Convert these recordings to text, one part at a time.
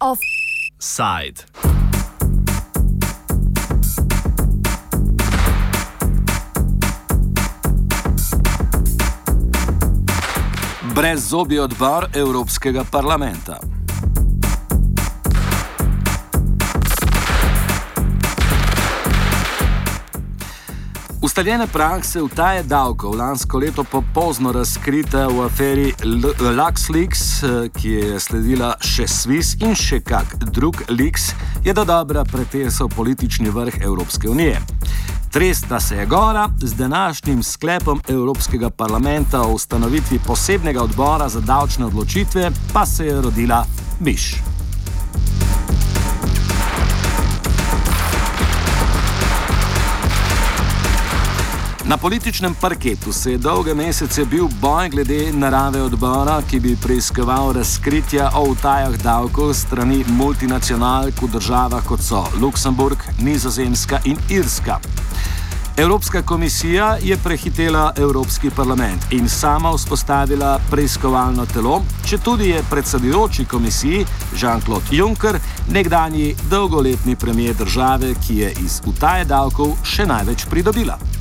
Offside. Brez zobi odbor Evropskega parlamenta. Ustaljene prakse utaje davkov lansko leto popozno razkrite v aferi LuxLeaks, ki je sledila še Swiss in še kak drug Leaks, je do dobra pretesal politični vrh Evropske unije. Tresta se je gora z današnjim sklepom Evropskega parlamenta o ustanovitvi posebnega odbora za davčne odločitve, pa se je rodila miš. Na političnem parketu se je dolge mesece bil boj glede narave odbora, ki bi preiskoval razkritja o utajah davkov strani multinacionalk v državah kot so Luksemburg, Nizozemska in Irska. Evropska komisija je prehitela Evropski parlament in sama vzpostavila preiskovalno telo, če tudi je predsedujoči komisiji Jean-Claude Juncker, nekdanji dolgoletni premijer države, ki je iz utaje davkov še največ pridobila.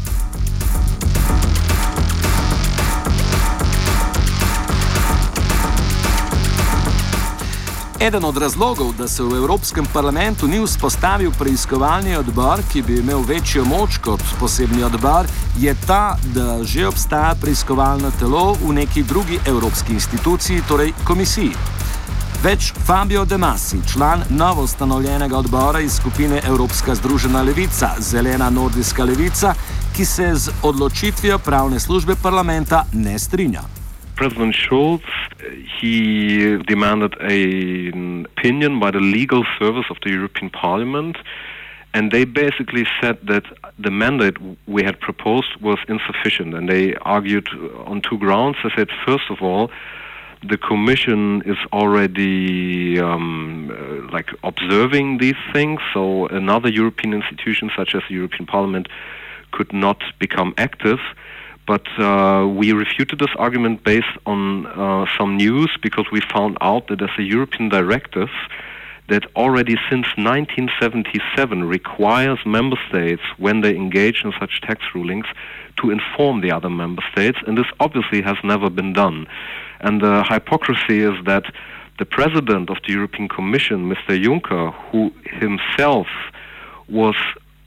Eden od razlogov, da se v Evropskem parlamentu ni vzpostavil preiskovalni odbor, ki bi imel večjo moč kot posebni odbor, je ta, da že obstaja preiskovalno telo v neki drugi evropski instituciji, torej komisiji. Več Fabio De Masi, član novo ustanovljenega odbora iz skupine Evropska združena levica, Zelena nordijska levica, ki se z odločitvijo pravne službe parlamenta ne strinja. President Schulz, he demanded a, an opinion by the legal service of the European Parliament, and they basically said that the mandate we had proposed was insufficient, and they argued on two grounds. They said, first of all, the Commission is already um, uh, like observing these things, so another European institution, such as the European Parliament, could not become active. But uh, we refuted this argument based on uh, some news because we found out that there's a European directive that already since 1977 requires member states, when they engage in such tax rulings, to inform the other member states, and this obviously has never been done. And the hypocrisy is that the president of the European Commission, Mr. Juncker, who himself was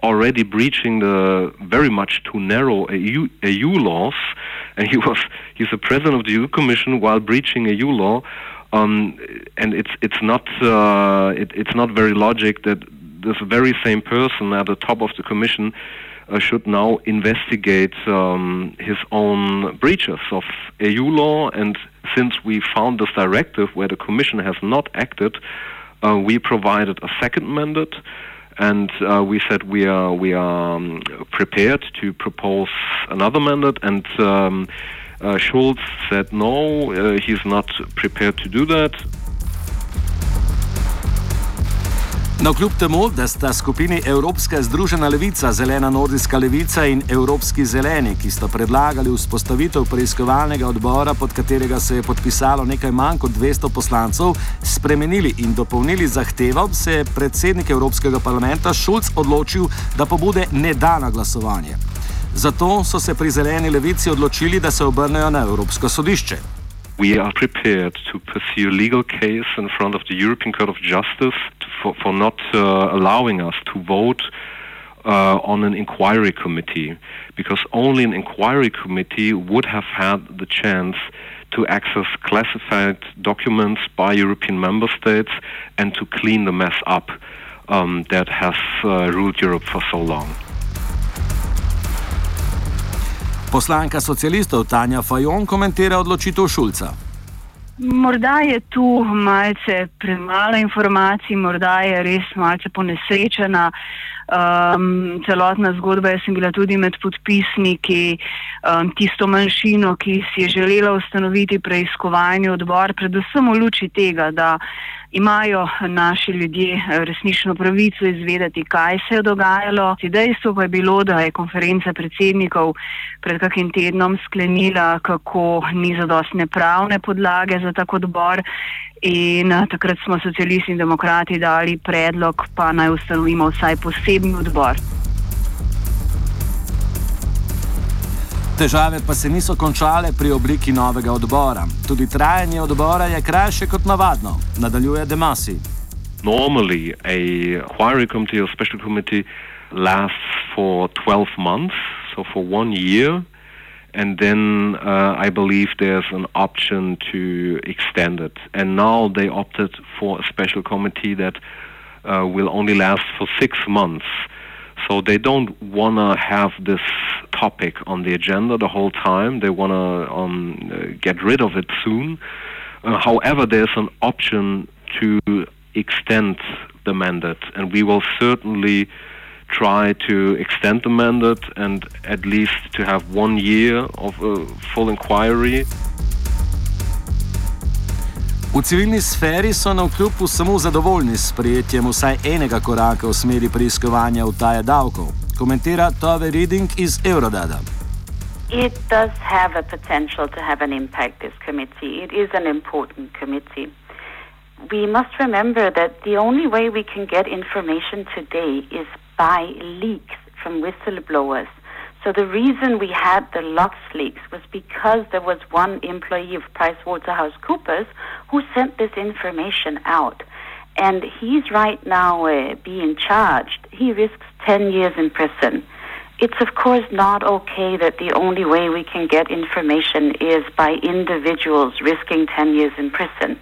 already breaching the very much too narrow EU, EU laws, and he was he's the president of the EU Commission while breaching a EU law, um, and it's it's not uh, it, it's not very logic that this very same person at the top of the Commission uh, should now investigate um, his own breaches of EU law, and since we found this directive where the Commission has not acted, uh, we provided a second mandate and uh, we said we are we are um, prepared to propose another mandate, and um, uh, Schulz said no, uh, he's not prepared to do that. No, kljub temu, da sta skupini Evropska združena levica, Zelena nordijska levica in Evropski zeleni, ki sta predlagali vzpostavitev preiskovalnega odbora, pod katerega se je podpisalo nekaj manj kot 200 poslancev, spremenili in dopolnili zahtevo, se je predsednik Evropskega parlamenta Šulc odločil, da pobude ne da na glasovanje. Zato so se pri zeleni levici odločili, da se obrnejo na Evropsko sodišče. We are prepared to pursue a legal case in front of the European Court of Justice for, for not uh, allowing us to vote uh, on an inquiry committee, because only an inquiry committee would have had the chance to access classified documents by European member states and to clean the mess up um, that has uh, ruled Europe for so long. Poslanka socialistov Tanja Fajon komentira odločitev Šulca. Morda je tu malce premalo informacij, morda je res malce ponesrečena. Um, celotna zgodba, jaz sem bila tudi med podpisniki, um, tisto manjšino, ki si je želela ustanoviti preiskovalni odbor, predvsem v luči tega, da imajo naši ljudje resnično pravico izvedeti, kaj se je dogajalo. Dejstvo pa je bilo, da je konferenca predsednikov pred kakim tednom sklenila, kako ni zadostne pravne podlage za tak odbor. In takrat smo socialisti in demokrati dali predlog, pa naj ustanovimo vsaj posebni odbor. Težave pa se niso končale pri obliki novega odbora. Tudi trajanje odbora je krajše kot navadno, nadaljuje Demasi. Normally, a inquiry committee or special committee lasts for 12 months, so for one year, and then uh, I believe there's an option to extend it. And now they opted for a special committee that uh, will only last for six months. So they don't want to have this topic on the agenda the whole time. They want to um, uh, get rid of it soon. Uh, however, there's an option to extend the mandate, and we will certainly try to extend the mandate and at least to have one year of a full inquiry. V civilni sferi so na vkljub samo zadovoljni s prijetjem vsaj enega koraka v smeri preiskovanja utaje davkov, komentira Tove Ryding iz Eurodada. It does have a potential to have an impact, this committee. It is an important committee. We must remember that the only way we can get information today is by leaks from whistleblowers. So the reason we had the Lux leaks was because there was one employee of PricewaterhouseCoopers who sent this information out. And he's right now uh, being charged. He risks 10 years in prison. It's of course not okay that the only way we can get information is by individuals risking 10 years in prison.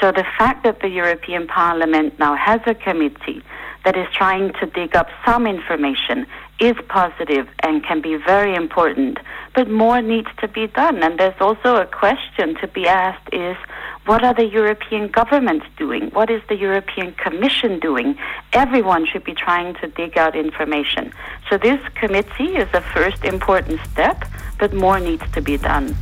So the fact that the European Parliament now has a committee that is trying to dig up some information is positive and can be very important, but more needs to be done. And there's also a question to be asked is what are the European governments doing? What is the European Commission doing? Everyone should be trying to dig out information. So this committee is a first important step, but more needs to be done.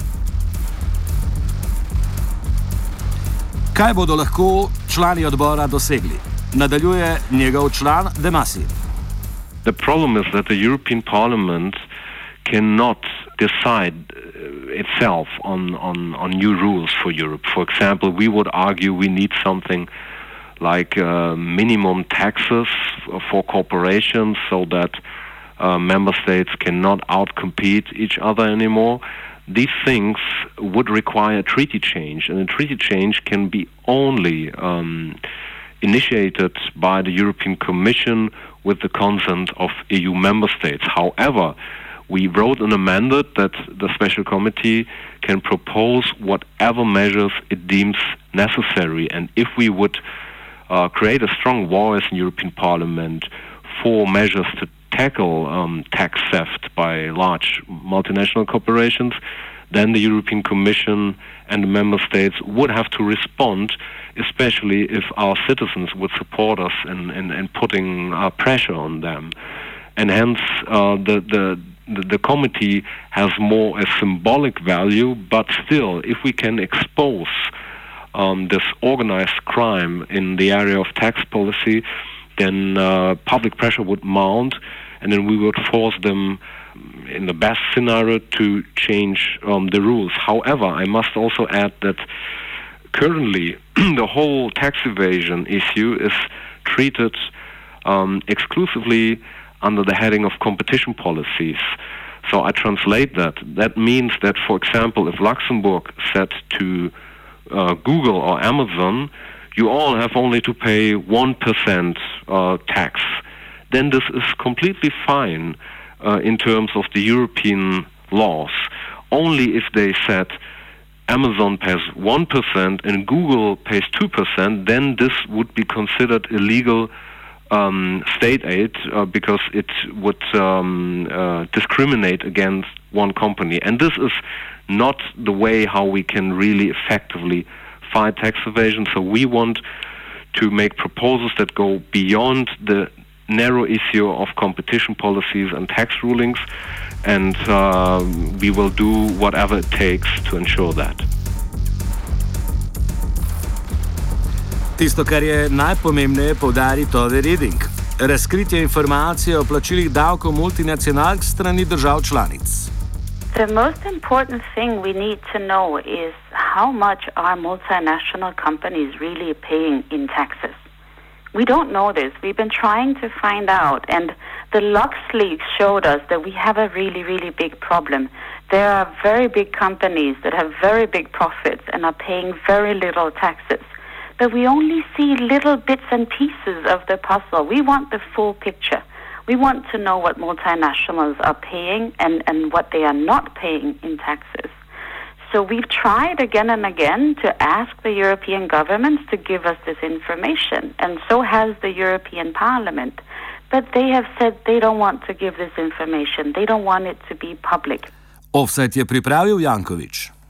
Kaj bodo lahko člani odbora dosegli? Nadaljuje njegov član Demasi. The problem is that the European Parliament cannot decide itself on, on, on new rules for Europe. For example, we would argue we need something like uh, minimum taxes for corporations so that uh, member states cannot outcompete each other anymore. These things would require a treaty change, and a treaty change can be only um, initiated by the European Commission with the consent of EU member states. However, we wrote an amendment that the special committee can propose whatever measures it deems necessary. And if we would uh, create a strong voice in European Parliament for measures to tackle um, tax theft by large multinational corporations, then the European Commission and the member states would have to respond, especially if our citizens would support us in, in, in putting uh, pressure on them. And hence, uh, the, the, the, the committee has more a symbolic value, but still, if we can expose um, this organized crime in the area of tax policy, then uh, public pressure would mount, and then we would force them in the best scenario to change um, the rules. However, I must also add that currently the whole tax evasion issue is treated um, exclusively under the heading of competition policies. So I translate that. That means that, for example, if Luxembourg said to uh, Google or Amazon, you all have only to pay 1% uh, tax, then this is completely fine uh, in terms of the European laws. Only if they said Amazon pays 1% and Google pays 2%, then this would be considered illegal um, state aid uh, because it would um, uh, discriminate against one company. And this is not the way how we can really effectively fight tax evasion. So we want to make proposals that go beyond the narrow issue of competition policies and tax rulings, and uh, we will do whatever it takes to ensure that. Tisto, kar je najpomembnejše, poudari Tove Reading. Razkritje informacij o plačilih davkov multinacionalk strani držav članic. The most important thing we need to know is how much are multinational companies really paying in taxes. We don't know this. We've been trying to find out, and the LuxLeaks showed us that we have a really, really big problem. There are very big companies that have very big profits and are paying very little taxes. But we only see little bits and pieces of the puzzle. We want the full picture. We want to know what multinationals are paying and, and what they are not paying in taxes. So we've tried again and again to ask the European governments to give us this information, and so has the European Parliament. But they have said they don't want to give this information, they don't want it to be public. Offset je pripravil Jankovič.